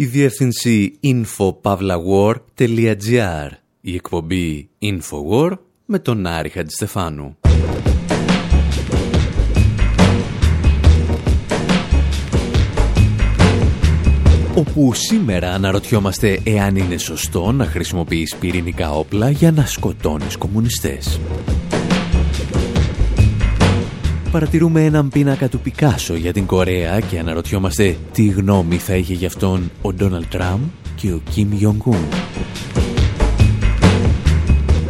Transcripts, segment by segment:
Η διεύθυνση infopavlawar.gr Η εκπομπή Infowar με τον Άρη Χατζηστεφάνου. όπου σήμερα αναρωτιόμαστε εάν είναι σωστό να χρησιμοποιείς πυρηνικά όπλα για να σκοτώνεις κομμουνιστές. Παρατηρούμε έναν πίνακα του Πικάσο για την Κορέα και αναρωτιόμαστε τι γνώμη θα είχε γι' αυτόν ο Ντόναλτ Τραμπ και ο Κιμ Ιονγκούν.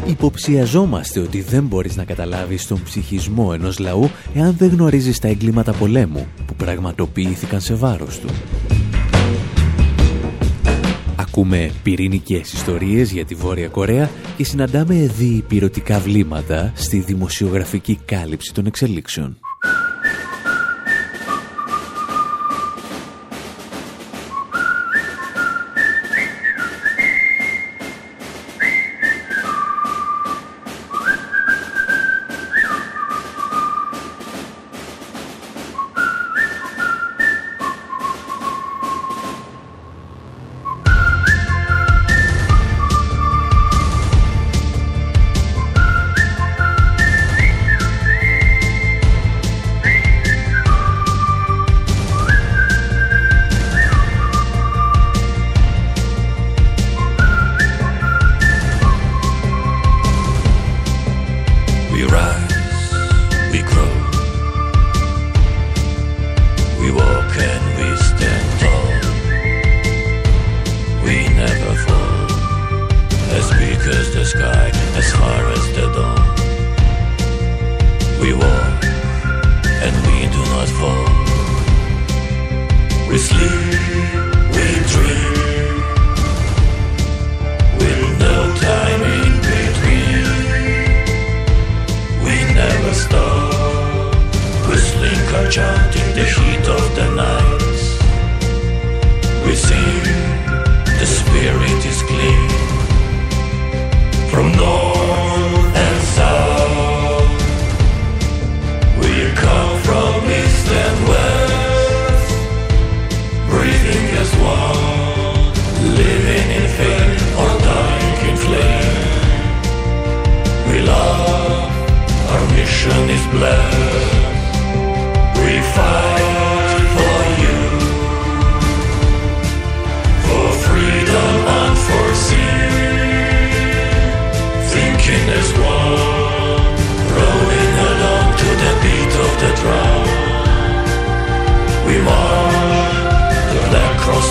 Υποψιαζόμαστε ότι δεν μπορείς να καταλάβεις τον ψυχισμό ενός λαού εάν δεν γνωρίζεις τα εγκλήματα πολέμου που πραγματοποιήθηκαν σε βάρος του. Ακούμε πυρηνικές ιστορίες για τη Βόρεια Κορέα και συναντάμε διπυρωτικά βλήματα στη δημοσιογραφική κάλυψη των εξελίξεων.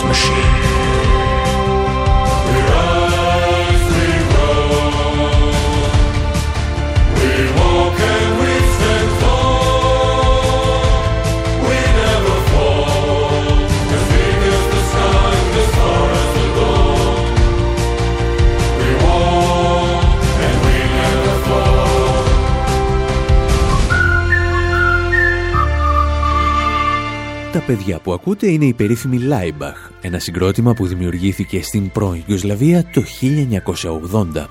machine. Παιδιά που ακούτε είναι οι περίφημοι Λάιμπαχ, ένα συγκρότημα που δημιουργήθηκε στην πρώην Ιουγκοσλαβία το 1980.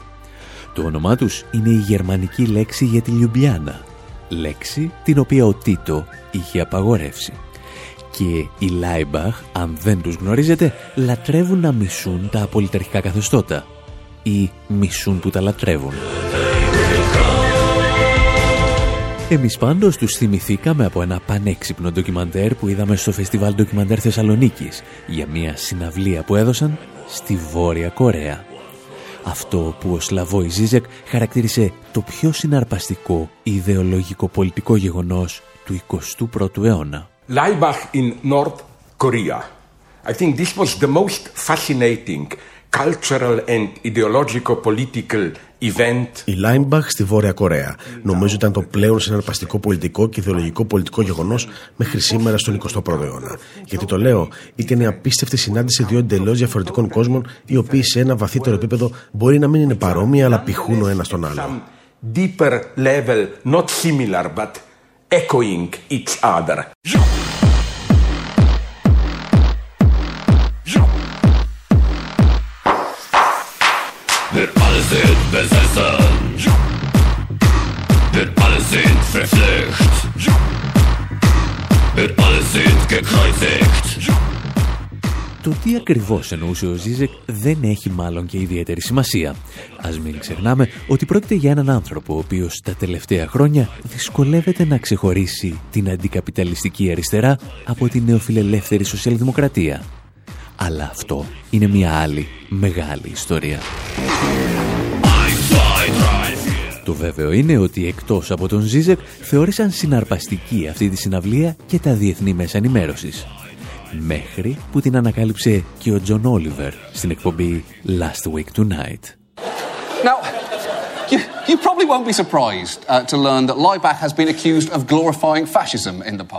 Το όνομά τους είναι η γερμανική λέξη για τη Λιουμπλιάνα, λέξη την οποία ο Τίτο είχε απαγορεύσει. Και οι Λάιμπαχ, αν δεν τους γνωρίζετε, λατρεύουν να μισούν τα απολυταρχικά καθεστώτα ή μισούν που τα λατρεύουν. Εμείς πάντως τους θυμηθήκαμε από ένα πανέξυπνο ντοκιμαντέρ που είδαμε στο Φεστιβάλ Ντοκιμαντέρ Θεσσαλονίκης για μια συναυλία που έδωσαν στη Βόρεια Κορέα. Αυτό που ο Σλαβόη Ζίζεκ χαρακτήρισε το πιο συναρπαστικό ιδεολογικό πολιτικό γεγονός του 21ου αιώνα. Laibach in North Korea. I think this was the most fascinating cultural and ideological political η Λάιμπαχ στη Βόρεια Κορέα. Νομίζω ήταν το πλέον συναρπαστικό πολιτικό και ιδεολογικό πολιτικό γεγονός μέχρι σήμερα στον 21ο αιώνα. Γιατί το λέω, ήταν η απίστευτη συνάντηση δύο εντελώς διαφορετικών κόσμων, οι οποίοι σε ένα βαθύτερο επίπεδο μπορεί να μην είναι παρόμοια, αλλά πηχούν ο ένας τον άλλο. Deeper level, not similar, but echoing each other. Wir alle sind gekreuzigt. Το τι ακριβώς εννοούσε ο Ζίζεκ δεν έχει μάλλον και ιδιαίτερη σημασία. Ας μην ξεχνάμε ότι πρόκειται για έναν άνθρωπο ο οποίος τα τελευταία χρόνια δυσκολεύεται να ξεχωρίσει την αντικαπιταλιστική αριστερά από την νεοφιλελεύθερη σοσιαλδημοκρατία. Αλλά αυτό είναι μια άλλη μεγάλη ιστορία. Το βέβαιο είναι ότι εκτός από τον Ζίζεκ θεώρησαν συναρπαστική αυτή τη συναυλία και τα διεθνή μέσα ενημέρωσης. Μέχρι που την ανακάλυψε και ο Τζον Όλιβερ στην εκπομπή Last Week Tonight. Now,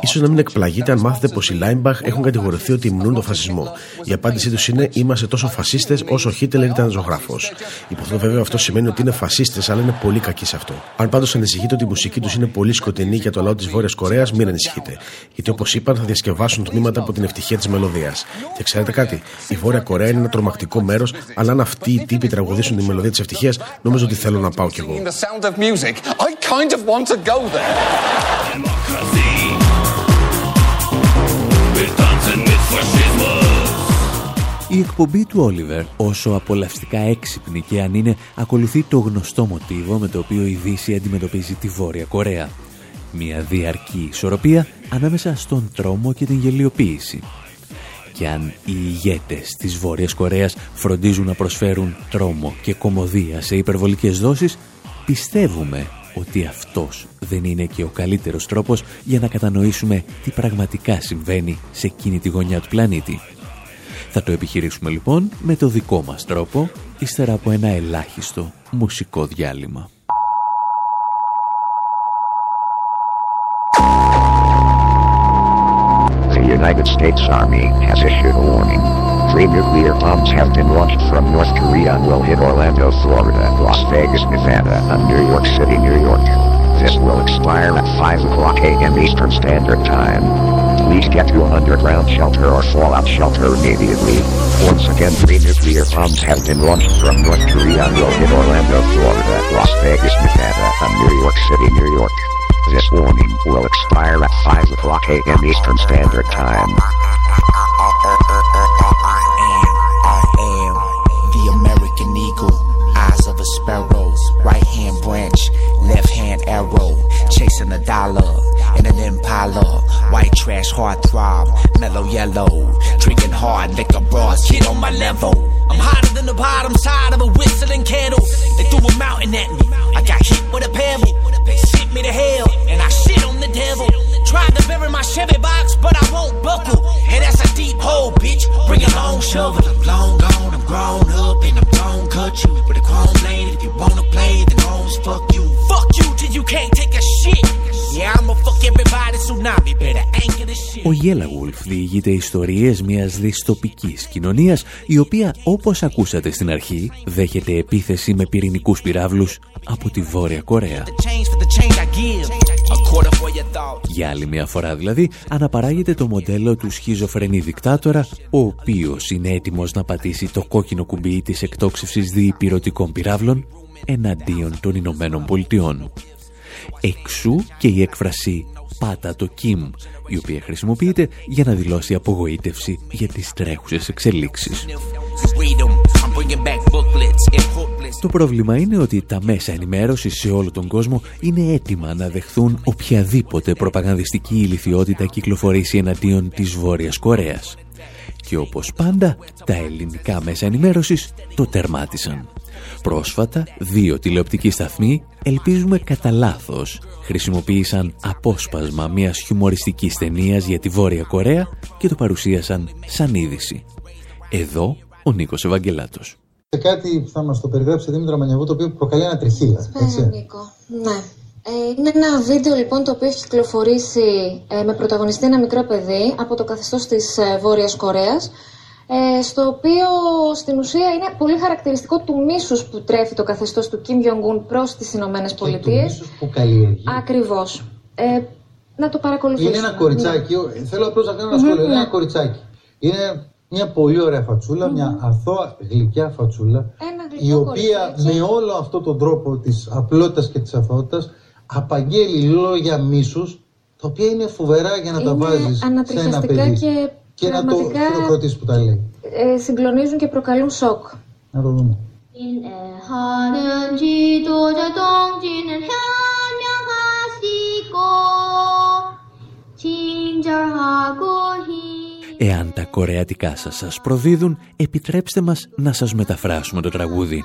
Ίσως να μην εκπλαγείτε αν μάθετε πως οι Λάιμπαχ έχουν κατηγορηθεί ότι υμνούν τον φασισμό. Η απάντησή τους είναι είμαστε τόσο φασίστες όσο ο Χίτλερ ήταν ζωγράφος. Υποθέτω βέβαια αυτό σημαίνει ότι είναι φασίστες αλλά είναι πολύ κακοί σε αυτό. Αν πάντως ανησυχείτε ότι η μουσική τους είναι πολύ σκοτεινή για το λαό της Βόρειας Κορέας, μην ανησυχείτε. Γιατί όπως είπαν θα διασκευάσουν τμήματα από την ευτυχία της μελωδίας. Και ξέρετε κάτι, η Βόρεια Κορέα είναι ένα τρομακτικό μέρος, αλλά αν αυτοί οι τύποι τραγουδήσουν τη μελωδία της ευτυχίας, νομίζω ότι θέλω να πάω κι εγώ. Η εκπομπή του Όλιβερ, όσο απολαυστικά έξυπνη και αν είναι, ακολουθεί το γνωστό μοτίβο με το οποίο η Δύση αντιμετωπίζει τη Βόρεια Κορέα. Μια διαρκή ισορροπία ανάμεσα στον τρόμο και την γελιοποίηση. Και αν οι ηγέτες της Βόρειας Κορέας φροντίζουν να προσφέρουν τρόμο και κομμωδία σε υπερβολικές δόσεις, πιστεύουμε ότι αυτός δεν είναι και ο καλύτερος τρόπος για να κατανοήσουμε τι πραγματικά συμβαίνει σε εκείνη τη γωνιά του πλανήτη. Θα το επιχειρήσουμε λοιπόν με το δικό μας τρόπο, ύστερα από ένα ελάχιστο μουσικό διάλειμμα. The United States Army has issued a warning. Three nuclear bombs have been launched from North Korea and will hit Orlando, Florida, Las Vegas, Nevada, and New York City, New York. This will expire at 5 o'clock a.m. Eastern Standard Time. Please get to an underground shelter or fallout shelter immediately. Once again, three nuclear bombs have been launched from North Korea and will hit Orlando, Florida, Las Vegas, Nevada, and New York City, New York. This warning will expire at 5 o'clock a.m. Eastern Standard Time. Dollar in an impala, white trash heart throb, mellow yellow, drinking hard liquor bras, get on my level. I'm hotter than the bottom side of a whistling kettle. They threw a mountain at me, I got hit with a pebble. They sent me to hell, and I shit on the devil. Tried to bury my Chevy box, but I won't buckle. And that's a deep hole, bitch. Bring a long shovel. I'm long gone, I'm grown up, and I'm gon' cut you with a chrome blade. If you wanna play, then homes fuck you. Fuck you till you can't take a shit. Yeah, I'ma fuck everybody tsunami. Better anchor this shit. Ο Yellow Wolf διηγείται ιστορίες μιας δυστοπικής κοινωνίας η οποία όπως ακούσατε στην αρχή δέχεται επίθεση με πυρηνικούς πυράβλους από τη Βόρεια Κορέα. The change for the change I give. A quarter for your thoughts. Για άλλη μια φορά δηλαδή αναπαράγεται το μοντέλο του σχιζοφρενή δικτάτορα ο οποίος είναι έτοιμος να πατήσει το κόκκινο κουμπί της εκτόξευσης διυπηρωτικών πυράβλων εναντίον των Ηνωμένων Πολιτειών. Εξού και η έκφραση «πάτα το Κιμ», η οποία χρησιμοποιείται για να δηλώσει απογοήτευση για τις τρέχουσες εξελίξεις. Read 'em. I'm bringing back booklets and booklets. Το πρόβλημα είναι ότι τα μέσα ενημέρωσης σε όλο τον κόσμο είναι έτοιμα να δεχθούν οποιαδήποτε προπαγανδιστική ηλικιότητα κυκλοφορήσει εναντίον της Βόρειας Κορέας. Και όπως πάντα, τα ελληνικά μέσα ενημέρωσης το τερμάτισαν. Πρόσφατα, δύο τηλεοπτικοί σταθμοί, ελπίζουμε κατά λάθος, χρησιμοποίησαν απόσπασμα μιας χιουμοριστικής ταινίας για τη Βόρεια Κορέα και το παρουσίασαν σαν είδηση. Εδώ ο Νίκος Ευαγγελάτος. Σε κάτι που θα μας το περιγράψει Δήμητρα Μανιαβού το οποίο προκαλεί ανατριχίλα. Έτσι. Νίκο. Ναι. Ε, είναι ένα βίντεο λοιπόν το οποίο έχει κυκλοφορήσει ε, με πρωταγωνιστή ένα μικρό παιδί από το καθεστώς της ε, Βόρειας Κορέας ε, στο οποίο στην ουσία είναι πολύ χαρακτηριστικό του μίσους που τρέφει το καθεστώς του Kim Jong-un προς τις Ηνωμένες Και του Πολιτείες. μίσους που καλλιεργεί. Ακριβώς. Ε, να το παρακολουθήσουμε. Είναι ένα κοριτσάκι, ο- θέλω απλώς να κάνω ένα σχόλιο. Είναι ένα κοριτσάκι. Είναι μια πολύ ωραία φατσούλα, μια αθώα γλυκιά φατσούλα, Ένα γλυκό η οποία κοριτσάκι. με όλο αυτό τον τρόπο της απλότητας και της αθωότητας απαγγέλει λόγια μίσους, τα οποία είναι φοβερά για να τα Είναι βάζεις σε ένα ανατριχιαστικά παιδί. και Και να το χειροκροτήσεις που τα λέει. Ε, συγκλονίζουν και προκαλούν σοκ. Να το δούμε. Εάν τα κορεατικά σας σας προδίδουν, επιτρέψτε μας να σας μεταφράσουμε το τραγούδι.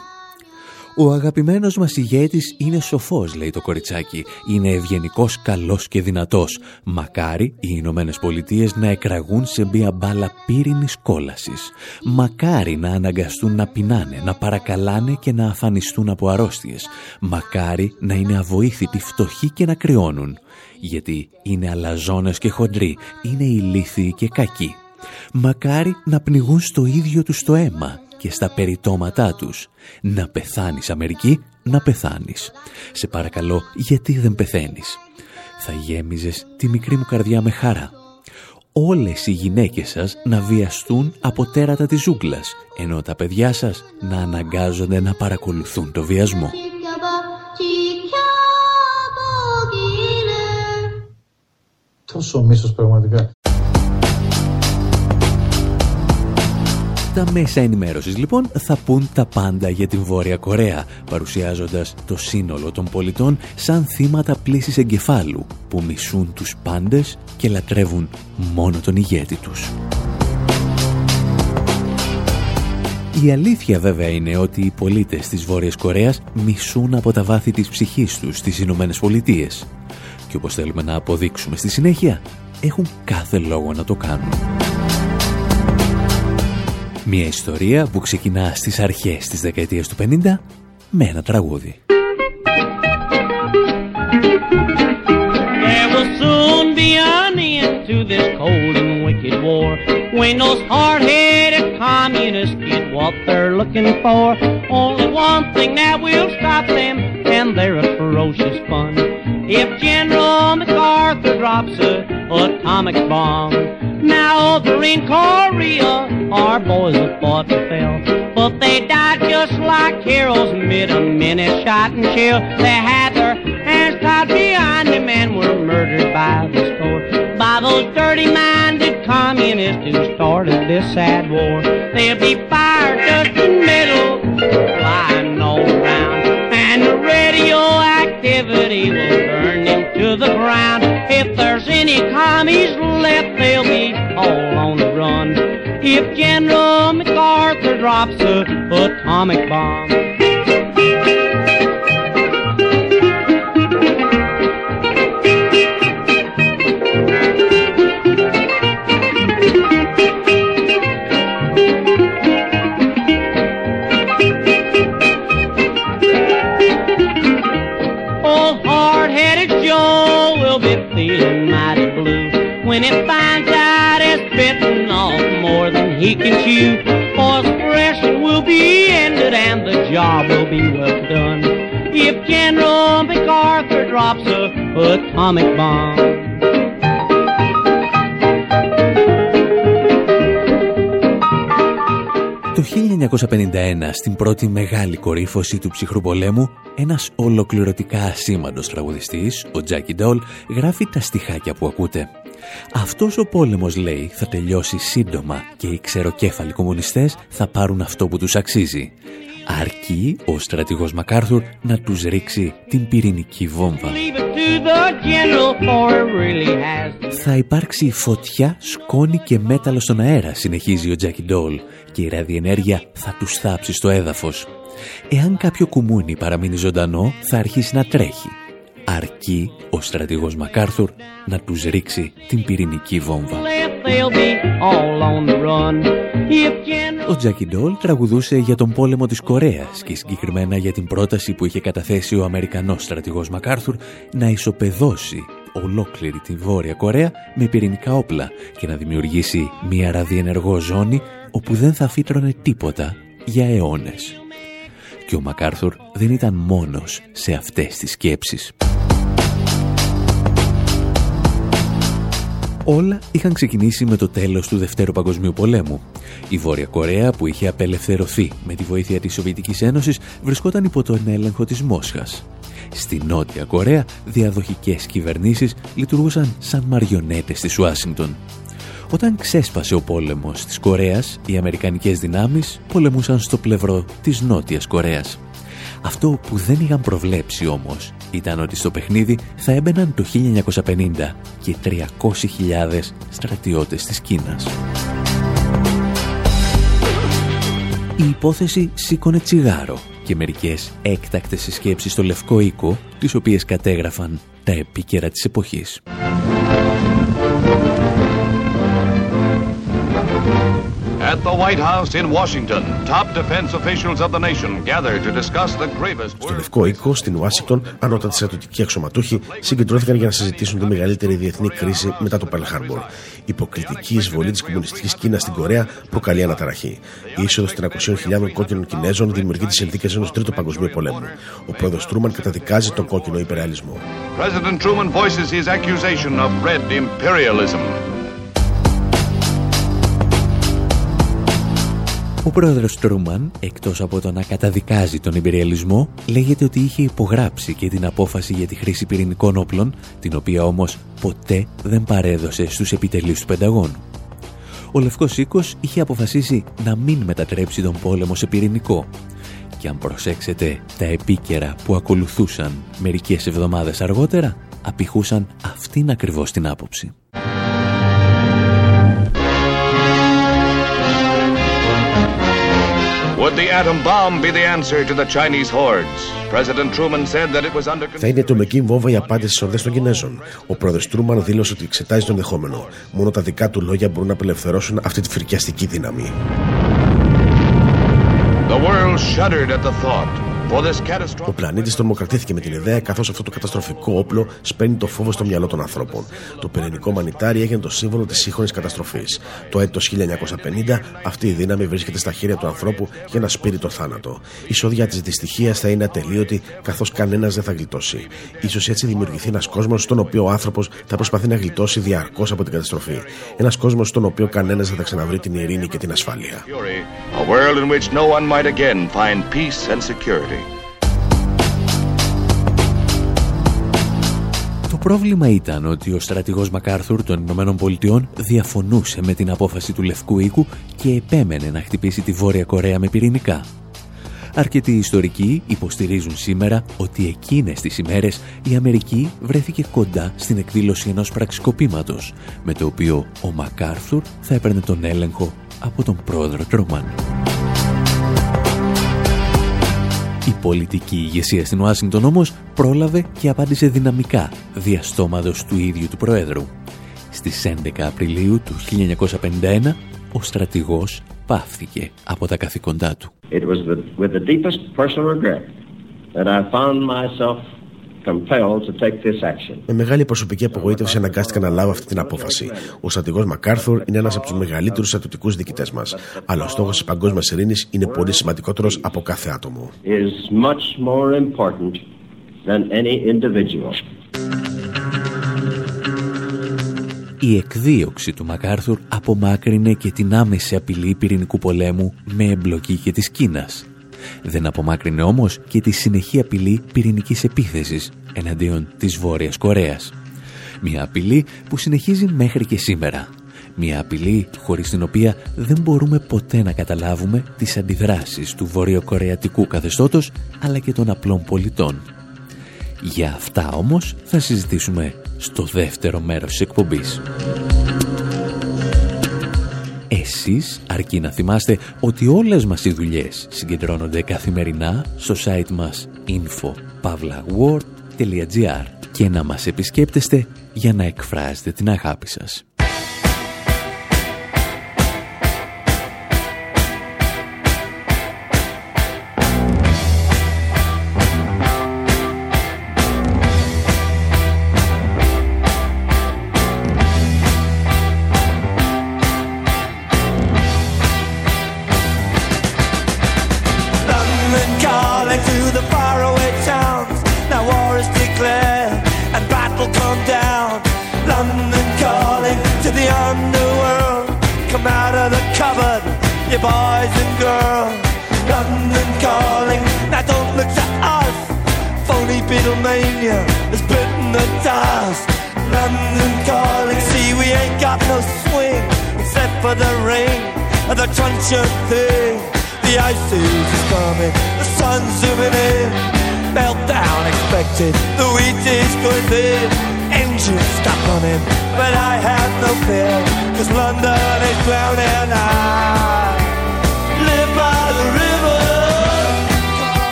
Ο αγαπημένος μας ηγέτης είναι σοφός, λέει το κοριτσάκι. Είναι ευγενικός, καλός και δυνατός. Μακάρι οι Ηνωμένες Πολιτείες να εκραγούν σε μια μπάλα πύρινης κόλασης. Μακάρι να αναγκαστούν να πεινάνε, να παρακαλάνε και να αφανιστούν από αρρώστιες. Μακάρι να είναι αβοήθητοι, φτωχοί και να κρυώνουν. Γιατί είναι αλαζόνες και χοντροί, είναι ηλίθιοι και κακοί. Μακάρι να πνιγούν στο ίδιο του το αίμα και στα περιτώματά τους. Να πεθάνεις Αμερική, να πεθάνεις. Σε παρακαλώ, γιατί δεν πεθαίνεις. Θα γέμιζες τη μικρή μου καρδιά με χαρά. Όλες οι γυναίκες σας να βιαστούν από τέρατα της ζούγκλας, ενώ τα παιδιά σας να αναγκάζονται να παρακολουθούν το βιασμό. Τόσο μίσος πραγματικά. Τα μέσα ενημέρωσης λοιπόν θα πούν τα πάντα για την Βόρεια Κορέα, παρουσιάζοντας το σύνολο των πολιτών σαν θύματα πλήσης εγκεφάλου που μισούν τους πάντες και λατρεύουν μόνο τον ηγέτη τους. Η αλήθεια βέβαια είναι ότι οι πολίτες της Βόρειας Κορέας μισούν από τα βάθη της ψυχής τους στις Ηνωμένες Πολιτείες. Και όπως θέλουμε να αποδείξουμε στη συνέχεια, έχουν κάθε λόγο να το κάνουν. Μια ιστορία που ξεκινά στις αρχές της δεκαετίας του 50 με ένα τραγούδι. There will soon be an end to this cold and wicked war when those hard-headed communists get what they're looking for. Only one thing that will stop them, and they're a ferocious fun. If General MacArthur drops a atomic bomb, now over in Korea, our boys have fought and fell. But they died just like heroes amid a minute shot and shell. They had their hands tied behind them and were murdered by the score. By those dirty-minded communists who started this sad war. They'll be fired dust and metal flying all around. And the radioactivity will burn them to the ground. If there's any commies left, all on the run. If General MacArthur drops a atomic bomb. Old hard-headed Joe will be feeling mighty blue when he finds out bitten off more than he can chew. For suppression will be ended and the job will be well done. If General MacArthur drops a atomic bomb. 1951, στην πρώτη μεγάλη κορύφωση του ψυχρού πολέμου, ένας ολοκληρωτικά ασήμαντος τραγουδιστής, ο Τζάκι Ντόλ, γράφει τα στιχάκια που ακούτε. Αυτός ο πόλεμος, λέει, θα τελειώσει σύντομα και οι ξεροκέφαλοι κομμουνιστές θα πάρουν αυτό που τους αξίζει. Αρκεί ο στρατηγός Μακάρθουρ να τους ρίξει την πυρηνική βόμβα. Leave it to the general for it really has Θα υπάρξει φωτιά, σκόνη και μέταλλο στον αέρα, συνεχίζει ο Τζάκι Ντόλ, και η ραδιενέργεια θα τους θάψει στο έδαφος. Εάν κάποιο κουμούνι παραμείνει ζωντανό, θα αρχίσει να τρέχει. Αρκεί ο στρατηγός Μακάρθουρ να τους ρίξει την πυρηνική βόμβα. Left, they'll be all on the run. If General Ο Τζάκι Ντόλ τραγουδούσε για τον πόλεμο της Κορέας και συγκεκριμένα για την πρόταση που είχε καταθέσει ο Αμερικανός στρατηγός Μακάρθουρ να ισοπεδώσει ολόκληρη τη Βόρεια Κορέα με πυρηνικά όπλα και να δημιουργήσει μια ραδιενεργό ζώνη όπου δεν θα φύτρωνε τίποτα για αιώνες. Και ο Μακάρθουρ δεν ήταν μόνος σε αυτές τις σκέψεις. Όλα είχαν ξεκινήσει με το τέλος του Δευτέρου Παγκοσμίου Πολέμου. Η Βόρεια Κορέα που είχε απελευθερωθεί με τη βοήθεια της Σοβιετικής Ένωσης βρισκόταν υπό τον έλεγχο της Μόσχας. Στη Νότια Κορέα διαδοχικές κυβερνήσεις λειτουργούσαν σαν μαριονέτες της Ουάσιγκτον. Όταν ξέσπασε ο πόλεμος της Κορέας, οι Αμερικανικές δυνάμεις πολεμούσαν στο πλευρό της Νότιας Κορέας. Αυτό που δεν είχαν προβλέψει όμως ήταν ότι στο παιχνίδι θα έμπαιναν το 1950 και 300.000 στρατιώτες της Κίνας. Η υπόθεση σήκωνε τσιγάρο και μερικές έκτακτες συσκέψεις στο Λευκό Οίκο, τις οποίες κατέγραφαν τα επίκαιρα της εποχής. At the White House in Washington, top defense officials of the nation gather to discuss the gravest. Στο Λευκό Οίκο, στην Ουάσιγκτον, ανώτατοι στρατιωτικοί αξιωματούχοι συγκεντρώθηκαν για να συζητήσουν τη μεγαλύτερη διεθνή κρίση μετά το Pearl Harbor. Η υποκριτική εισβολή της κομμουνιστικής Κίνας στην Κορέα προκαλεί αναταραχή. Η είσοδος 300.000 κόκκινων Κινέζων δημιουργεί τις συνθήκες ενός τρίτου παγκοσμίου πολέμου. Ο πρόεδρος Τρούμαν καταδικάζει τον κόκκινο υπερεαλισμό. President Truman voices his accusation of red imperialism. Ο πρόεδρος Τρούμαν, εκτός από το να καταδικάζει τον υπεριαλισμό, λέγεται ότι είχε υπογράψει και την απόφαση για τη χρήση πυρηνικών όπλων, την οποία όμως ποτέ δεν παρέδωσε στους επιτελείς του Πενταγώνου. Ο Λευκός Οίκος είχε αποφασίσει να μην μετατρέψει τον πόλεμο σε πυρηνικό. Και αν προσέξετε, τα επίκαιρα που ακολουθούσαν μερικές εβδομάδες αργότερα, απηχούσαν αυτήν ακριβώς την άποψη. Θα είναι ατομική βόμβα η απάντηση στις ορδές των Κινέζων. Ο πρόεδρος Τρούμαν δήλωσε ότι εξετάζει το ενδεχόμενο. Μόνο τα δικά του λόγια μπορούν να απελευθερώσουν αυτή τη φρικιαστική δύναμη. The world shuddered at the thought. Ο πλανήτης τρομοκρατήθηκε με την ιδέα καθώς αυτό το καταστροφικό όπλο σπαίνει το φόβο στο μυαλό των ανθρώπων. Το πυρηνικό μανιτάρι έγινε το σύμβολο της σύγχρονης καταστροφής. Το έτος 1950 αυτή η δύναμη βρίσκεται στα χέρια του ανθρώπου για να σπείρει το θάνατο. Η σοδιά της δυστυχίας θα είναι ατελείωτη καθώς κανένας δεν θα γλιτώσει. σω έτσι δημιουργηθεί ένας κόσμος στον οποίο ο άνθρωπος θα προσπαθεί να γλιτώσει διαρκώς από την καταστροφή. Ένας κόσμος στον οποίο κανένας δεν θα ξαναβρει την ειρήνη και την ασφάλεια. Το πρόβλημα ήταν ότι ο στρατηγός Μακάρθουρ των Ηνωμένων Πολιτειών διαφωνούσε με την απόφαση του Λευκού Οίκου και επέμενε να χτυπήσει τη Βόρεια Κορέα με πυρηνικά. Αρκετοί ιστορικοί υποστηρίζουν σήμερα ότι εκείνες τις ημέρες η Αμερική βρέθηκε κοντά στην εκδήλωση ενός πραξικοπήματος, με το οποίο ο Μακάρθουρ θα έπαιρνε τον έλεγχο από τον πρόεδρο Τρόμαν. Η πολιτική ηγεσία στην Ουάσιγκτον όμως πρόλαβε και απάντησε δυναμικά διαστόματος του ίδιου του Προέδρου. Στις 11 Απριλίου του 1951 ο στρατηγός πάυθηκε από τα καθήκοντά του. It was with the deepest personal regret that I found myself με μεγάλη προσωπική απογοήτευση αναγκάστηκα να λάβω αυτή την απόφαση. Ο στρατηγός Μακάρθουρ είναι ένας από τους μεγαλύτερους στρατιωτικούς διοικητές μας. Αλλά ο στόχος της παγκόσμιας ειρήνης είναι πολύ σημαντικότερος από κάθε άτομο. Η εκδίωξη του Μακάρθουρ απομάκρυνε και την άμεση απειλή πυρηνικού πολέμου με εμπλοκή και της Κίνας δεν απομάκρυνε όμως και τη συνεχή απειλή πυρηνικής επίθεσης εναντίον της Βόρειας Κορέας. Μια απειλή που συνεχίζει μέχρι και σήμερα. Μια απειλή χωρίς την οποία δεν μπορούμε ποτέ να καταλάβουμε τις αντιδράσεις του βορειοκορεατικού καθεστώτος αλλά και των απλών πολιτών. Για αυτά όμως θα συζητήσουμε στο δεύτερο μέρος της εκπομπής. Εσείς αρκεί να θυμάστε ότι όλες μας οι δουλειές συγκεντρώνονται καθημερινά στο site μας info.pavlaword.gr και να μας επισκέπτεστε για να εκφράζετε την αγάπη σας.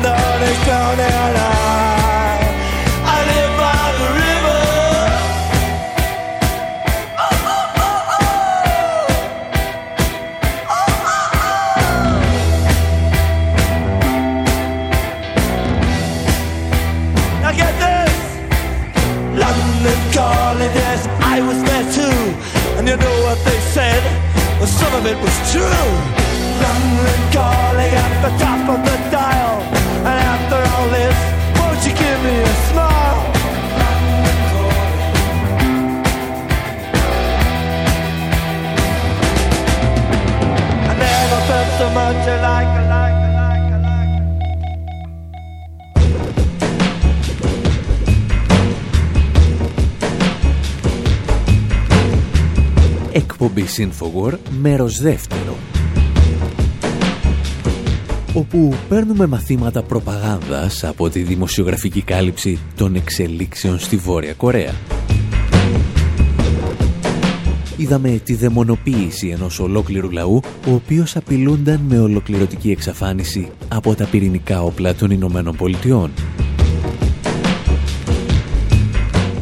cuando eres con el Εκπομπή Infowar, μέρος δεύτερο. Όπου παίρνουμε μαθήματα προπαγάνδας από τη δημοσιογραφική κάλυψη των εξελίξεων στη Βόρεια Κορέα. Είδαμε τη δαιμονοποίηση ενός ολόκληρου λαού, ο οποίος απειλούνταν με ολοκληρωτική εξαφάνιση από τα πυρηνικά όπλα των Ηνωμένων Πολιτειών.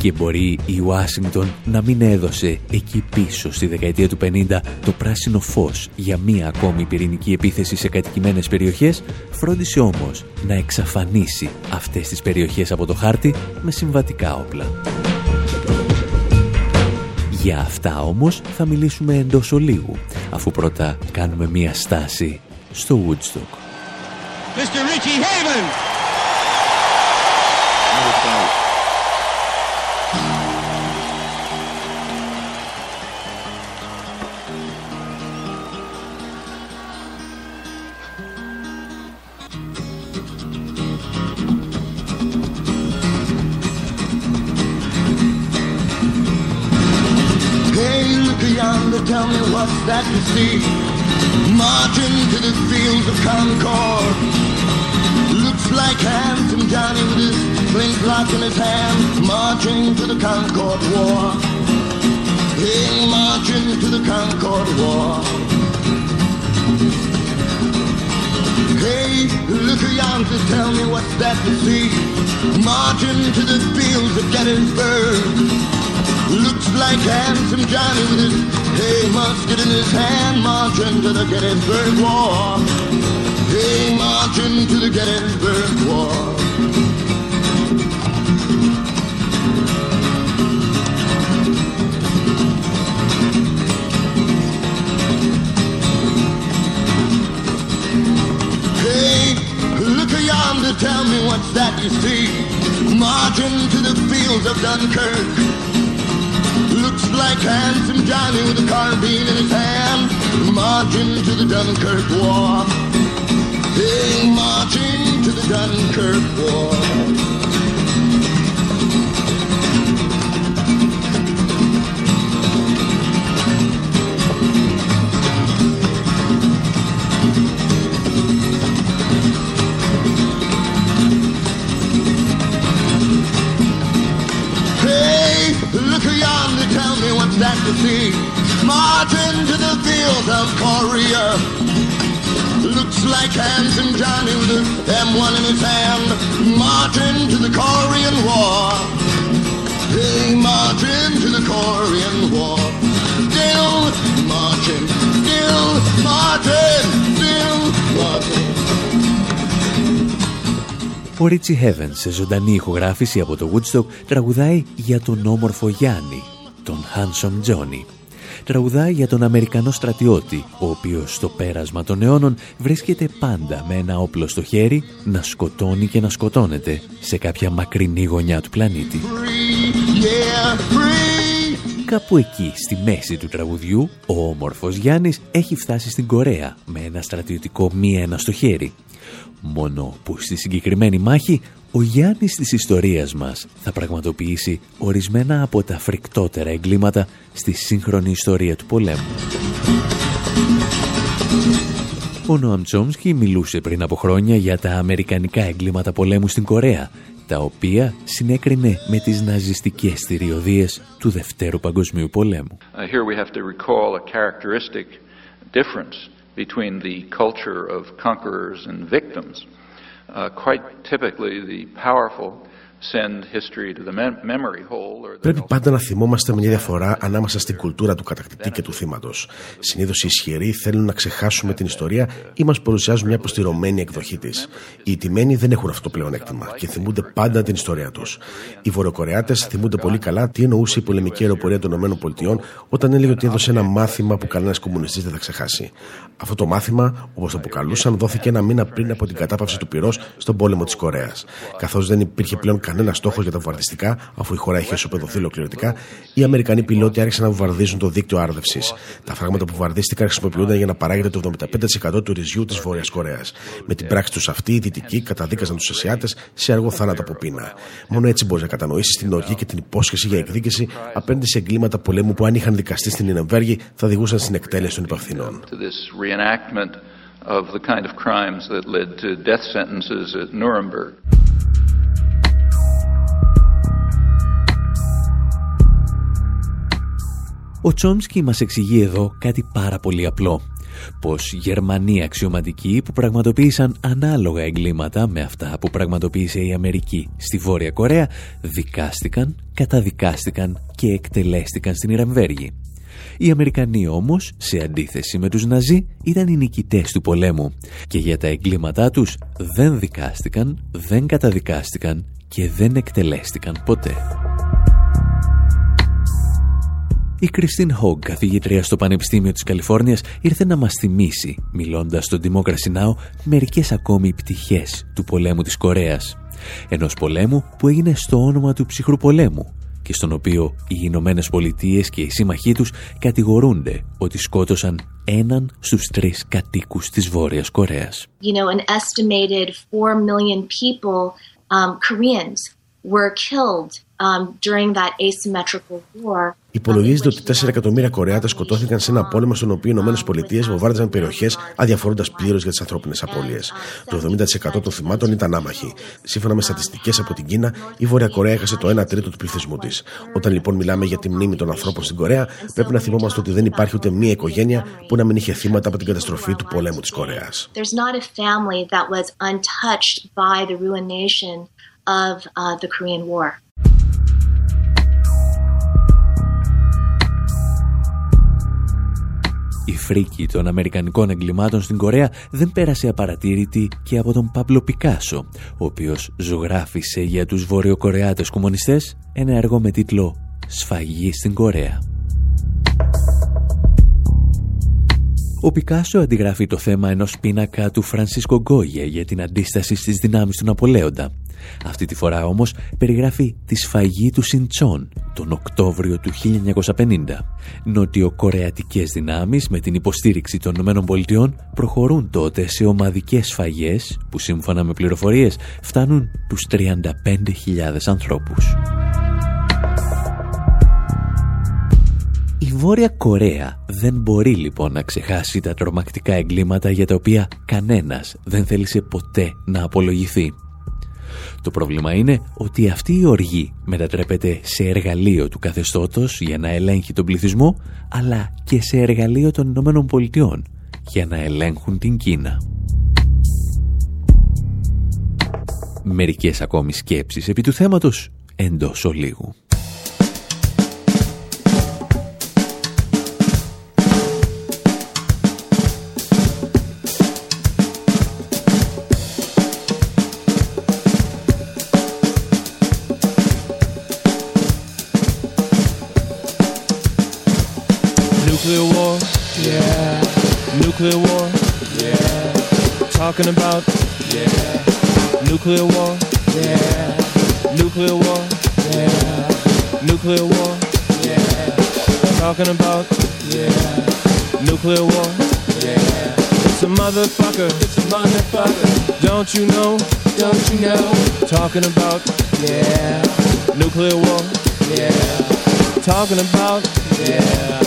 Και μπορεί η Ουάσιγκτον να μην έδωσε εκεί πίσω στη δεκαετία του 50 το πράσινο φως για μία ακόμη πυρηνική επίθεση σε κατοικημένες περιοχές, φρόντισε όμως να εξαφανίσει αυτές τις περιοχές από το χάρτη με συμβατικά όπλα. Για αυτά όμως θα μιλήσουμε εντός ολίγου, αφού πρώτα κάνουμε μία στάση στο Woodstock. Mr. Richie Haven. That? Marching to the fields of Concord. Looks like handsome Johnny with his flintlock in his hand, marching to the Concord War. Hey, marching to the Concord War. Hey, look yonder, tell me what's that you see? Marching to the fields of Gettysburg. Looks like handsome Johnny with his hey musket in his hand, marching to the Gettysburg War. Hey, marching to the Gettysburg War. Tell me what's that you see? Marching to the fields of Dunkirk. Looks like handsome Johnny with a carbine in his hand, marching to the Dunkirk War. Hey, marching to the Dunkirk War. To see? Marching to the field of Korea. Looks like handsome Johnny with a M1 in his hand, marching to the Korean War. Hey, marching to the Korean War. Still marching, still marching, still marching. Ο Ρίτσι Heaven σε ζωντανή ηχογράφηση από το Woodstock τραγουδάει για τον όμορφο Γιάννη, τον Handsome Johnny. Τραγουδάει για τον Αμερικανό στρατιώτη, ο οποίος στο πέρασμα των αιώνων βρίσκεται πάντα με ένα όπλο στο χέρι να σκοτώνει και να σκοτώνεται σε κάποια μακρινή γωνιά του πλανήτη. Yeah, free. Κάπου εκεί, στη μέση του τραγουδιού, ο όμορφος Γιάννης έχει φτάσει στην Κορέα με ένα στρατιωτικό μία ένα στο χέρι. Μόνο που στη συγκεκριμένη μάχη ο Γιάννης της ιστορίας μας θα πραγματοποιήσει ορισμένα από τα φρικτότερα εγκλήματα στη σύγχρονη ιστορία του πολέμου. Ο Νοαμ Τσόμσκι μιλούσε πριν από χρόνια για τα αμερικανικά εγκλήματα πολέμου στην Κορέα, τα οποία συνέκρινε με τις ναζιστικές θηριωδίες του Δευτέρου Παγκοσμίου Πολέμου. Uh, here we have to recall a characteristic difference between the culture of conquerors and victims. Uh, quite typically, the powerful send history to the mem- memory hole. Or the Πρέπει πάντα να θυμόμαστε μια διαφορά ανάμεσα στην κουλτούρα του κατακτητή και του θύματος. Συνήθως οι ισχυροί θέλουν να ξεχάσουμε την ιστορία ή μας παρουσιάζουν μια αποστηρωμένη εκδοχή της. Οι ιτημένοι δεν έχουν αυτό το πλεονέκτημα και θυμούνται πάντα την ιστορία τους. Οι Βορειοκορεάτες θυμούνται πολύ καλά τι εννοούσε η πολεμική αεροπορία των ΗΠΑ όταν έλεγε ότι έδωσε ένα μάθημα που κανένας κομμουνιστής δεν θα ξεχάσει. Αυτό το μάθημα, όπως το αποκαλούσαν, δόθηκε ένα μήνα πριν από την κατάπαυση του πυρός στον πόλεμο της Κορέας. Καθώς δεν υπήρχε πλέον κανένα στόχος για τα βομβαρδιστικά, αφού η χώρα είχε ισοπεδωθεί ολοκληρωτικά, οι Αμερικανοί πιλότοι άρχισαν να βομβαρδίζουν το δίκτυο άρδευσης. Τα φράγματα που βομβαρδίστηκαν χρησιμοποιούνταν για να παράγεται το 75% του ρυζιού της Βόρειας Κορέας. Με την πράξη τους αυτή, οι Δυτικοί καταδίκαζαν τους Ασιάτες σε αργό θάνατο από πείνα. Μόνο έτσι μπορείς να κατανοήσεις την οργή και την υπόσχεση για εκδίκηση απέναντι σε εγκλήματα πολέμου που αν είχαν δικαστεί στην Ινεμβέργη θα οδηγούσαν στην εκτέλεση των υπευθυνών. to this reenactment of the kind of crimes that led to death sentences at Nuremberg. Ο Τσόμσκι μας εξηγεί εδώ κάτι πάρα πολύ απλό. Πως Γερμανοί αξιωματικοί που πραγματοποίησαν ανάλογα εγκλήματα με αυτά που πραγματοποίησε η Αμερική στη Βόρεια Κορέα δικάστηκαν, καταδικάστηκαν και εκτελέστηκαν στην Ιραμβέργη. Οι Αμερικανοί όμως, σε αντίθεση με τους Ναζί, ήταν οι νικητές του πολέμου και για τα εγκλήματά τους δεν δικάστηκαν, δεν καταδικάστηκαν και δεν εκτελέστηκαν ποτέ. Η Κριστίν Χόγκ, καθηγήτρια στο Πανεπιστήμιο της Καλιφόρνιας, ήρθε να μας θυμίσει, μιλώντας στο Democracy Now, μερικές ακόμη πτυχές του πολέμου της Κορέας. Ενός πολέμου που έγινε στο όνομα του ψυχρού πολέμου και στον οποίο οι Ηνωμένες Πολιτείες και οι σύμμαχοί τους κατηγορούνται ότι σκότωσαν έναν στους τρεις κατοίκους της Βόρειας Κορέας. You know, an estimated 4 million people, um, Koreans, were killed um, during that asymmetrical war. Υπολογίζεται ότι 4 εκατομμύρια Κορεάτες σκοτώθηκαν σε ένα πόλεμο στον οποίο οι ΗΠΑ βομβάρδιζαν περιοχές αδιαφορώντας πλήρως για τις ανθρώπινες απώλειες. Το 70% των θυμάτων ήταν άμαχοι. Σύμφωνα με στατιστικές από την Κίνα, η Βόρεια Κορέα έχασε το 1 τρίτο του πληθυσμού της. Όταν λοιπόν μιλάμε για τη μνήμη των ανθρώπων στην Κορέα, πρέπει να θυμόμαστε ότι δεν υπάρχει ούτε μία οικογένεια που να μην είχε θύματα από την καταστροφή του πολέμου της Κορέας. There's not a family that was untouched by the ruination of uh, the Korean War. Φρίκη των Αμερικανικών εγκλημάτων στην Κορέα δεν πέρασε απαρατήρητη και από τον Παμπλο Πικάσο, ο οποίος ζωγράφισε για τους βορειοκορεάτες κομμουνιστές ένα έργο με τίτλο «Σφαγή στην Κορέα». Ο Πικάσο αντιγράφει το θέμα ενός πίνακα του Φρανσίσκο Γκόγε για την αντίσταση στις δυνάμεις του Ναπολέοντα. Αυτή τη φορά όμως περιγράφει τη σφαγή του Σιντσόν τον Οκτώβριο του 1950. Νοτιοκορεατικές δυνάμεις με την υποστήριξη των ΗΠΑ προχωρούν τότε σε ομαδικές σφαγές που σύμφωνα με πληροφορίες φτάνουν τους 35.000 ανθρώπους. Η Βόρεια Κορέα δεν μπορεί λοιπόν να ξεχάσει τα τρομακτικά εγκλήματα για τα οποία κανένας δεν θέλησε ποτέ να απολογηθεί. Το πρόβλημα είναι ότι αυτή η οργή μετατρέπεται σε εργαλείο του καθεστώτος για να ελέγχει τον πληθυσμό, αλλά και σε εργαλείο των Ηνωμένων Πολιτειών για να ελέγχουν την Κίνα. Μερικές ακόμη σκέψεις επί του θέματος εντός ολίγου. Talking about, yeah. Nuclear war, yeah. Nuclear war, yeah. Nuclear war, yeah. Talking about, yeah. Nuclear war, yeah. It's a motherfucker, it's a motherfucker. Don't you know, don't you know? Talking about, yeah. Nuclear war, yeah. Talking about, yeah.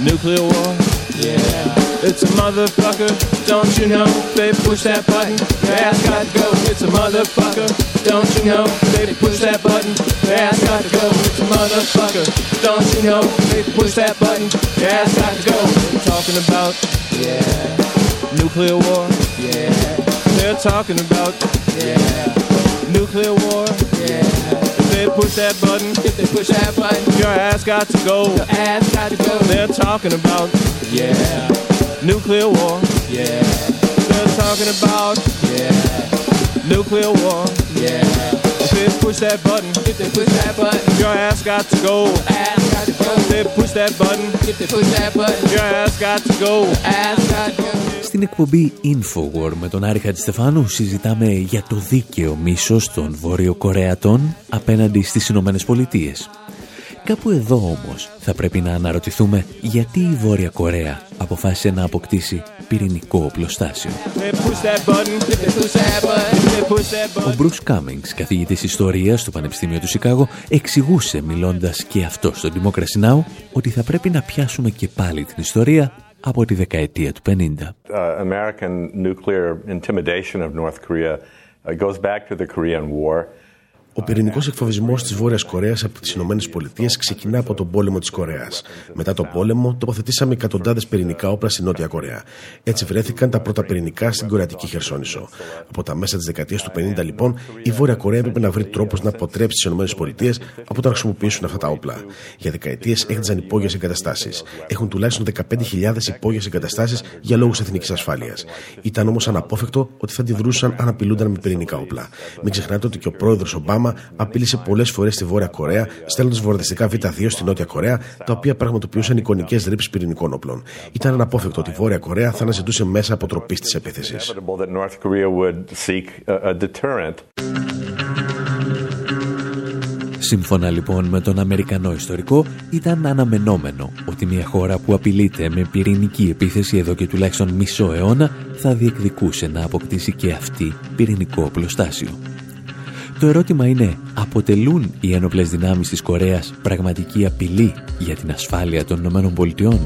Nuclear war, yeah. It's a motherfucker, don't you know? Baby, push that button, your ass got to go. It's a motherfucker, don't you know? Baby, push that button, your ass got to go. It's a motherfucker, don't you know? Baby, push that button, your ass got to go. They're talking about, yeah, nuclear war, yeah. They're talking about, yeah, nuclear war, yeah. If they push that button, if they push that button, your ass got to go. Your ass got to go. They're talking about, yeah nuclear war. Yeah. They're talking about yeah. nuclear war. Yeah. If they push that button, if they push that button, your ass got to go. Ass got to go. If they push that button, if they push that button, your ass got to go. Ass got to go. Στην εκπομπή Infowar με τον Άρη Χατζηστεφάνου συζητάμε για το δίκαιο μίσος των Βόρειο Κορεατών απέναντι στις Ηνωμένε Πολιτείες. Κάπου εδώ όμως θα πρέπει να αναρωτηθούμε γιατί η Βόρεια Κορέα αποφάσισε να αποκτήσει πυρηνικό οπλοστάσιο. Ο Bruce Cummings, καθηγητής ιστορίας στο Πανεπιστήμιο του Σικάγο, εξηγούσε μιλώντας και αυτό στο Democracy Now! ότι θα πρέπει να πιάσουμε και πάλι την ιστορία από τη δεκαετία του 50. Uh, American nuclear intimidation of North Korea uh, goes back to the Korean War. Ο πυρηνικός εκφοβισμός της Βόρειας Κορέας από τις ΗΠΑ ξεκινά από τον πόλεμο της Κορέας. Μετά τον πόλεμο, τοποθετήσαμε εκατοντάδες πυρηνικά όπλα στη Νότια Κορέα. Έτσι βρέθηκαν τα πρώτα πυρηνικά στην Κορεατική Χερσόνησο. Από τα μέσα της δεκαετίας του 50, λοιπόν, η Βόρεια Κορέα έπρεπε να βρει τρόπους να αποτρέψει τις ΗΠΑ από το να χρησιμοποιήσουν αυτά τα όπλα. Για δεκαετίες έχτιζαν υπόγειες εγκαταστάσεις. Έχουν τουλάχιστον 15.000 υπόγειες εγκαταστάσεις για λόγους εθνικής ασφάλειας. Ήταν όμως αναπόφευκτο ότι θα αντιδρούσαν αν απειλούνταν με πυρηνικά όπλα. Μην ξεχνάτε ότι και ο πρόεδρος Ομπάμα απείλησε πολλές φορές στη Βόρεια Κορέα, στέλνοντας βορειοδυτικά Β2 στη Νότια Κορέα, τα οποία πραγματοποιούσαν εικονικές ρήψεις πυρηνικών όπλων. Ήταν αναπόφευκτο ότι η Βόρεια Κορέα θα αναζητούσε μέσα αποτροπής της επίθεσης. Σύμφωνα λοιπόν με τον Αμερικανό ιστορικό, ήταν αναμενόμενο ότι μια χώρα που απειλείται με πυρηνική επίθεση εδώ και τουλάχιστον μισό αιώνα θα διεκδικούσε να αποκτήσει και αυτή πυρηνικό οπλοστάσιο. Το ερώτημα είναι, αποτελούν οι ένοπλες δυνάμεις της Κορέας πραγματική απειλή για την ασφάλεια των Ηνωμένων Πολιτειών;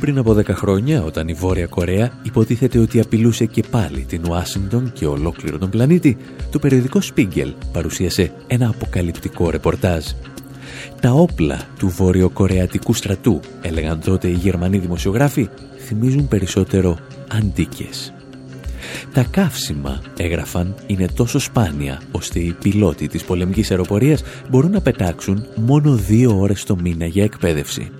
Πριν από 10 χρόνια, όταν η Βόρεια Κορέα υποτίθεται ότι απειλούσε και πάλι την Ουάσιγκτον και ολόκληρο τον πλανήτη, το περιοδικό Spiegel παρουσίασε ένα αποκαλυπτικό ρεπορτάζ. Τα όπλα του βορειοκορεατικού στρατού, έλεγαν τότε οι Γερμανοί δημοσιογράφοι, θυμίζουν περισσότερο αντίκες. Τα καύσιμα, έγραφαν, είναι τόσο σπάνια, ώστε οι πιλότοι της πολεμικής αεροπορίας μπορούν να πετάξουν μόνο δύο ώρες το μήνα για εκπαίδευση.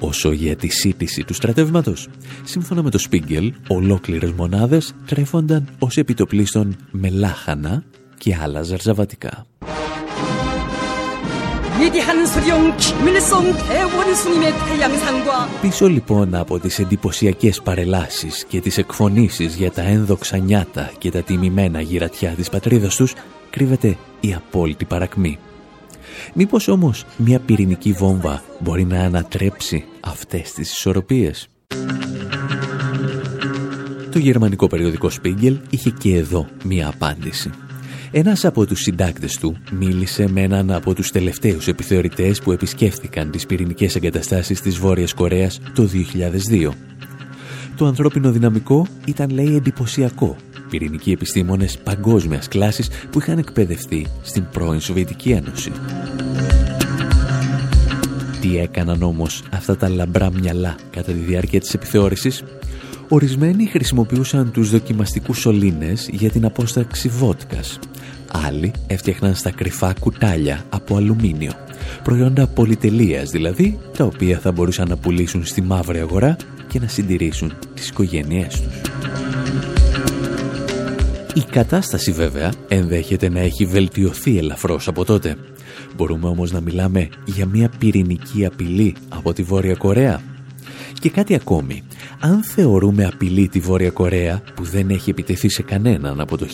Όσο για τη σύντηση του στρατεύματος, σύμφωνα με το Σπίγκελ, ολόκληρες μονάδες τρέφονταν ως επιτοπλίστων με λάχανα και άλλα ζαρζαβατικά. Πίσω λοιπόν από τις εντυπωσιακές παρελάσεις και τις εκφωνήσεις για τα ένδοξα νιάτα και τα τιμημένα γυρατιά της πατρίδας τους κρύβεται η απόλυτη παρακμή. Μήπως όμως μια πυρηνική βόμβα μπορεί να ανατρέψει αυτές τις ισορροπίες; Το γερμανικό περιοδικό Spiegel είχε και εδώ μια απάντηση. Ένας από τους συντάκτες του μίλησε με έναν από τους τελευταίους επιθεωρητές που επισκέφθηκαν τις πυρηνικές εγκαταστάσεις της Βόρειας Κορέας το 2002. Το ανθρώπινο δυναμικό ήταν λέει εντυπωσιακό. Πυρηνικοί επιστήμονες παγκόσμιας κλάσης που είχαν εκπαιδευτεί στην πρώην Σοβιετική Ένωση. Τι έκαναν όμως αυτά τα λαμπρά μυαλά κατά τη διάρκεια της επιθεώρησης; Ορισμένοι χρησιμοποιούσαν τους δοκιμαστικούς σωλήνες για την απόσταξη βότκας. Άλλοι έφτιαχναν στα κρυφά κουτάλια από αλουμίνιο. Προϊόντα πολυτελείας δηλαδή, τα οποία θα μπορούσαν να πουλήσουν στη μαύρη αγορά και να συντηρήσουν τις οικογένειές τους. Η κατάσταση βέβαια ενδέχεται να έχει βελτιωθεί ελαφρώς από τότε. Μπορούμε όμως να μιλάμε για μια πυρηνική απειλή από τη Βόρεια Κορέα. Και κάτι ακόμη. Αν θεωρούμε απειλή τη Βόρεια Κορέα που δεν έχει επιτεθεί σε κανέναν από το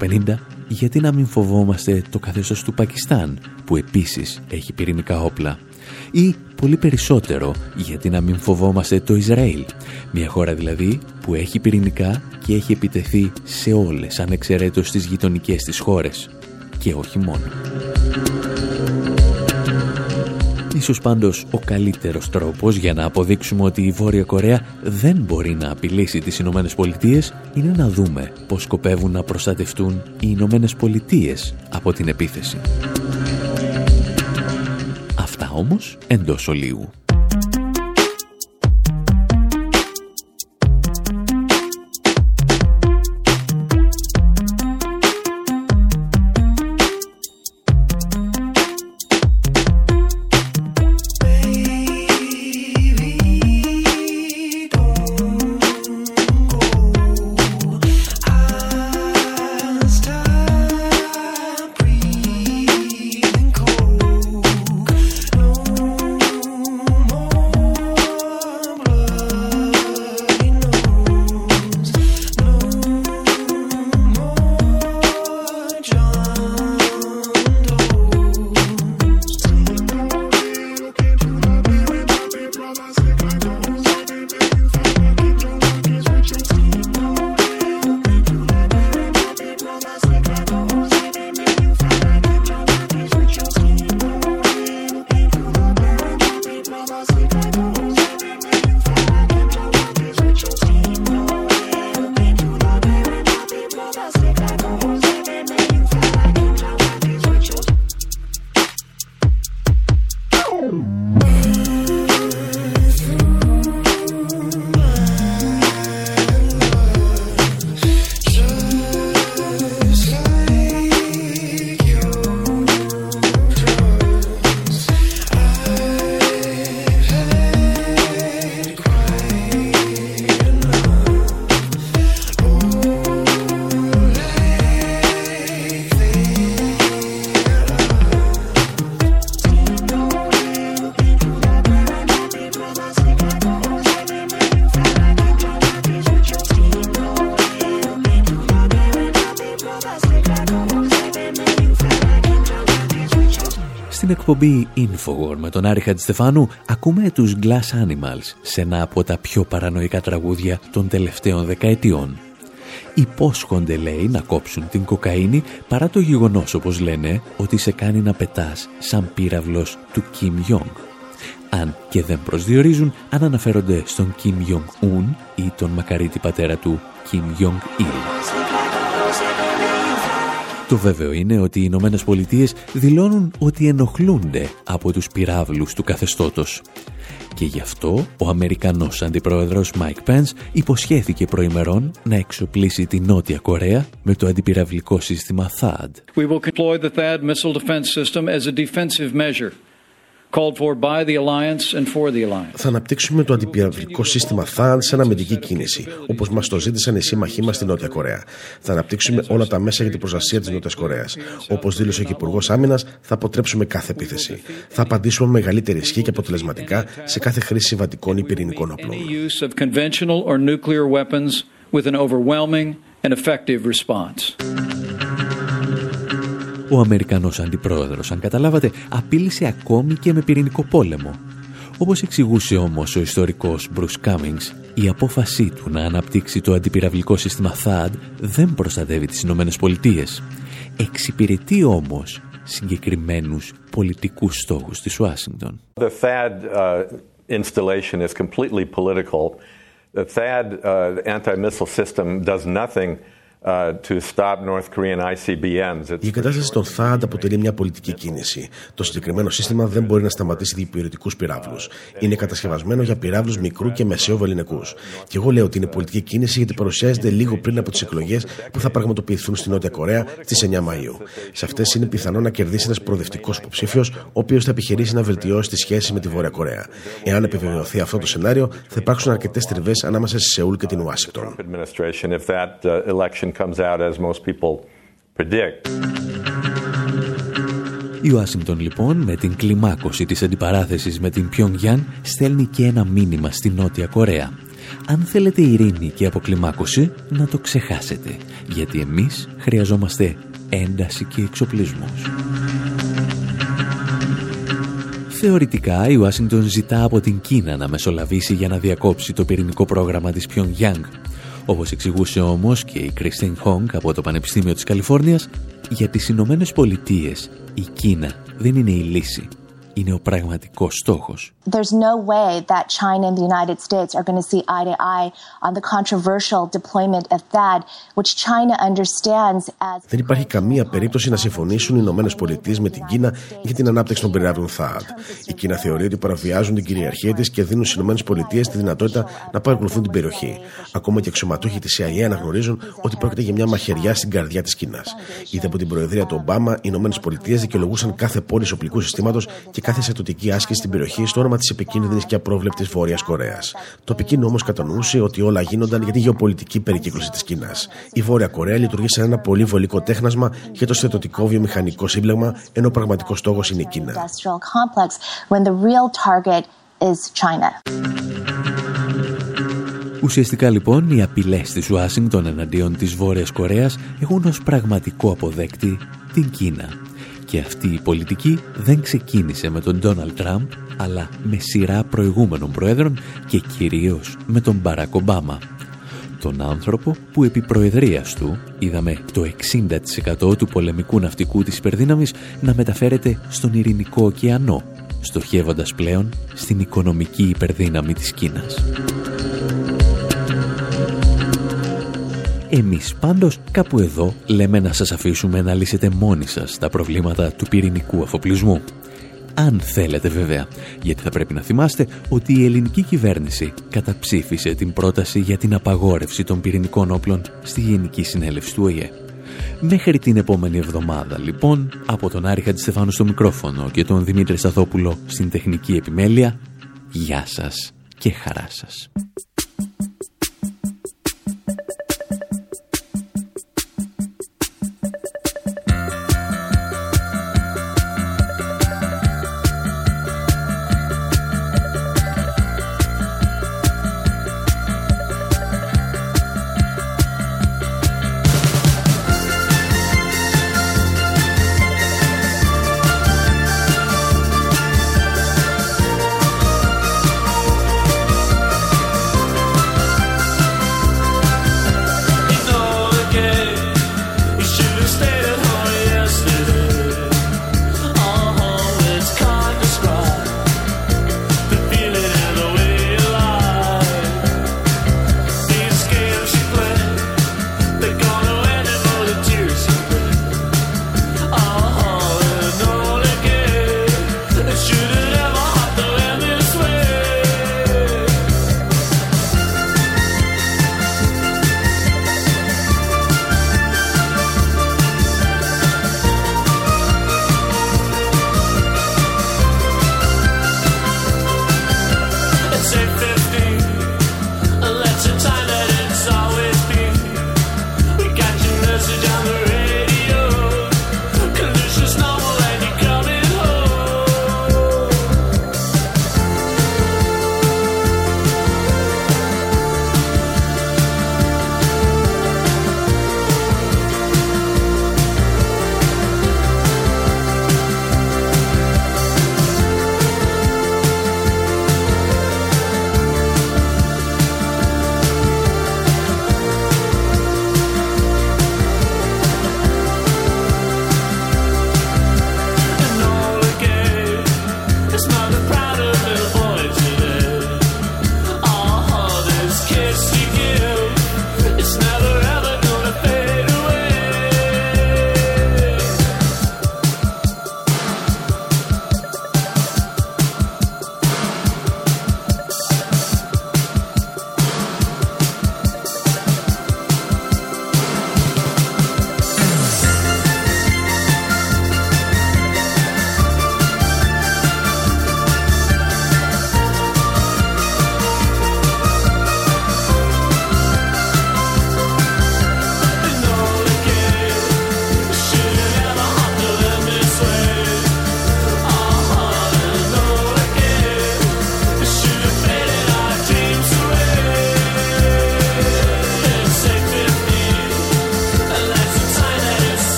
1950, γιατί να μην φοβόμαστε το καθεστώς του Πακιστάν που επίσης έχει πυρηνικά όπλα; Ή πολύ περισσότερο γιατί να μην φοβόμαστε το Ισραήλ, μια χώρα δηλαδή που έχει πυρηνικά και έχει επιτεθεί σε όλες ανεξαιρέτως τις γειτονικές της χώρες και όχι μόνο. Ίσως πάντως ο καλύτερος τρόπος για να αποδείξουμε ότι η Βόρεια Κορέα δεν μπορεί να απειλήσει τις Ηνωμένες Πολιτείες είναι να δούμε πώς σκοπεύουν να προστατευτούν οι Ηνωμένες Πολιτείες από την επίθεση. Αυτά όμως εντός ολίγου. Infowar με τον Άρη Χατζηστεφάνου ακούμε τους Glass Animals σε ένα από τα πιο παρανοϊκά τραγούδια των τελευταίων δεκαετιών. Υπόσχονται λέει να κόψουν την κοκαίνη παρά το γεγονός όπως λένε ότι σε κάνει να πετάς σαν πύραυλος του Kim Jong. Αν και δεν προσδιορίζουν αν αναφέρονται στον Kim Jong-un ή τον μακαρίτη πατέρα του Kim Jong-il. Το βέβαιο είναι ότι οι Ηνωμένε Πολιτείε δηλώνουν ότι ενοχλούνται από τους πυράβλους του καθεστώτος. Και γι' αυτό ο Αμερικανός Αντιπρόεδρος Mike Pence υποσχέθηκε προημερών να εξοπλίσει τη Νότια Κορέα με το αντιπυραυλικό σύστημα THAAD. We will deploy the THAAD missile defense system as a defensive measure. Θα αναπτύξουμε το αντιπυραυλικό σύστημα THAAD σε αναμετική κίνηση, όπως μας το ζήτησαν οι σύμμαχοί μας στη Νότια Κορέα. Θα αναπτύξουμε όλα τα μέσα για την προστασία της Νότιας Κορέας. Όπως δήλωσε ο Υπουργός Άμυνας, θα αποτρέψουμε κάθε επίθεση. Θα απαντήσουμε με μεγαλύτερη ισχύ και αποτελεσματικά σε κάθε χρήση συμβατικών ή πυρηνικών όπλων. Ο Αμερικανός αντιπρόεδρος, αν καταλάβατε, απείλησε ακόμη και με πυρηνικό πόλεμο. Όπως εξηγούσε όμως ο ιστορικός Bruce Cummings, η απόφασή του να αναπτύξει το αντιπυραυλικό σύστημα THAAD δεν προστατεύει τις Ηνωμένες Πολιτείες. Εξυπηρετεί όμως συγκεκριμένους πολιτικούς στόχους της Ουάσιγκτον. The THAAD uh, installation is completely political. The THAAD uh, anti-missile system does nothing η κατάσταση των ΘΑΔ αποτελεί μια πολιτική κίνηση. Το συγκεκριμένο σύστημα δεν μπορεί να σταματήσει διπηρετικού πυράβλους. Είναι κατασκευασμένο για πυράβλους μικρού και μεσαίου βεληνικού. Και εγώ λέω ότι είναι πολιτική κίνηση γιατί παρουσιάζεται λίγο πριν από τις εκλογές που θα πραγματοποιηθούν στη Νότια Κορέα στις 9 Μαου. Σε αυτές είναι πιθανό να κερδίσει ένας προοδευτικός υποψήφιος, ο οποίος θα επιχειρήσει να βελτιώσει τι σχέσει με τη Βόρεια Κορέα. Εάν επιβεβαιωθεί αυτό το σενάριο, θα υπάρξουν αρκετές τριβές ανάμεσα στη Σεούλ και την Ουάσιγκτον comes out as most people predict. Η Ουάσιγκτον λοιπόν με την κλιμάκωση της αντιπαράθεσης με την Πιονγκιάν στέλνει και ένα μήνυμα στη Νότια Κορέα. Αν θέλετε ειρήνη και αποκλιμάκωση να το ξεχάσετε γιατί εμείς χρειαζόμαστε ένταση και εξοπλισμούς. Θεωρητικά η Ουάσιγκτον ζητά από την Κίνα να μεσολαβήσει για να διακόψει το πυρηνικό πρόγραμμα της Πιονγκιάνγκ όπως εξηγούσε όμως και η Κρίστιν Χόγκ από το Πανεπιστήμιο της Καλιφόρνιας, για τις Ηνωμένες Πολιτείες η Κίνα δεν είναι η λύση είναι ο πραγματικός στόχος. There's no way that China and the United States are going to see eye to eye on the controversial deployment of THAAD, which China understands as... Δεν υπάρχει καμία περίπτωση να συμφωνήσουν οι Ηνωμένες Πολιτείες με την Κίνα για την ανάπτυξη των πυράβλων THAAD. Η Κίνα θεωρεί ότι παραβιάζουν την κυριαρχία της και δίνουν στις Ηνωμένες Πολιτείες τη δυνατότητα να παρακολουθούν την περιοχή. Ακόμα και αξιωματούχοι της CIA αναγνωρίζουν ότι πρόκειται για μια μαχαιριά στην καρδιά της Κίνας. Ήδη από την Προεδρία του Ομπάμα, οι Ηνωμένες Πολιτείες δικαιολογούσαν κάθε πόλη οπλικού συστήματος και κάθε στρατιωτική άσκηση στην περιοχή στο όνομα της επικίνδυνης και απρόβλεπτης Βόρειας Κορέας. Το Πεκίνο όμως κατανοούσε ότι όλα γίνονταν για τη γεωπολιτική περικύκλωση της Κίνας. Η Βόρεια Κορέα λειτουργεί σαν ένα πολύ βολικό τέχνασμα για το στρατιωτικό βιομηχανικό σύμπλεγμα, ενώ ο πραγματικός στόχος είναι η Κίνα. Ουσιαστικά λοιπόν οι απειλές της Ουάσιγκτον εναντίον της Βόρειας Κορέας έχουν ως πραγματικό αποδέκτη την Κίνα και αυτή η πολιτική δεν ξεκίνησε με τον Ντόναλτ Τραμπ, αλλά με σειρά προηγούμενων προέδρων και κυρίως με τον Μπαράκ Ομπάμα. Τον άνθρωπο που επί προεδρίας του είδαμε το 60% του πολεμικού ναυτικού της υπερδύναμης να μεταφέρεται στον Ειρηνικό ωκεανό, στοχεύοντας πλέον στην οικονομική υπερδύναμη της Κίνας. Εμείς πάντως κάπου εδώ λέμε να σας αφήσουμε να λύσετε μόνοι σας τα προβλήματα του πυρηνικού αφοπλισμού. Αν θέλετε βέβαια, γιατί θα πρέπει να θυμάστε ότι η ελληνική κυβέρνηση καταψήφισε την πρόταση για την απαγόρευση των πυρηνικών όπλων στη Γενική Συνέλευση του ΟΗΕ. Μέχρι την επόμενη εβδομάδα, λοιπόν, από τον Άρη Χατζηστεφάνου στο μικρόφωνο και τον Δημήτρη Σταθόπουλο στην τεχνική επιμέλεια, γεια σας και χαρά σας.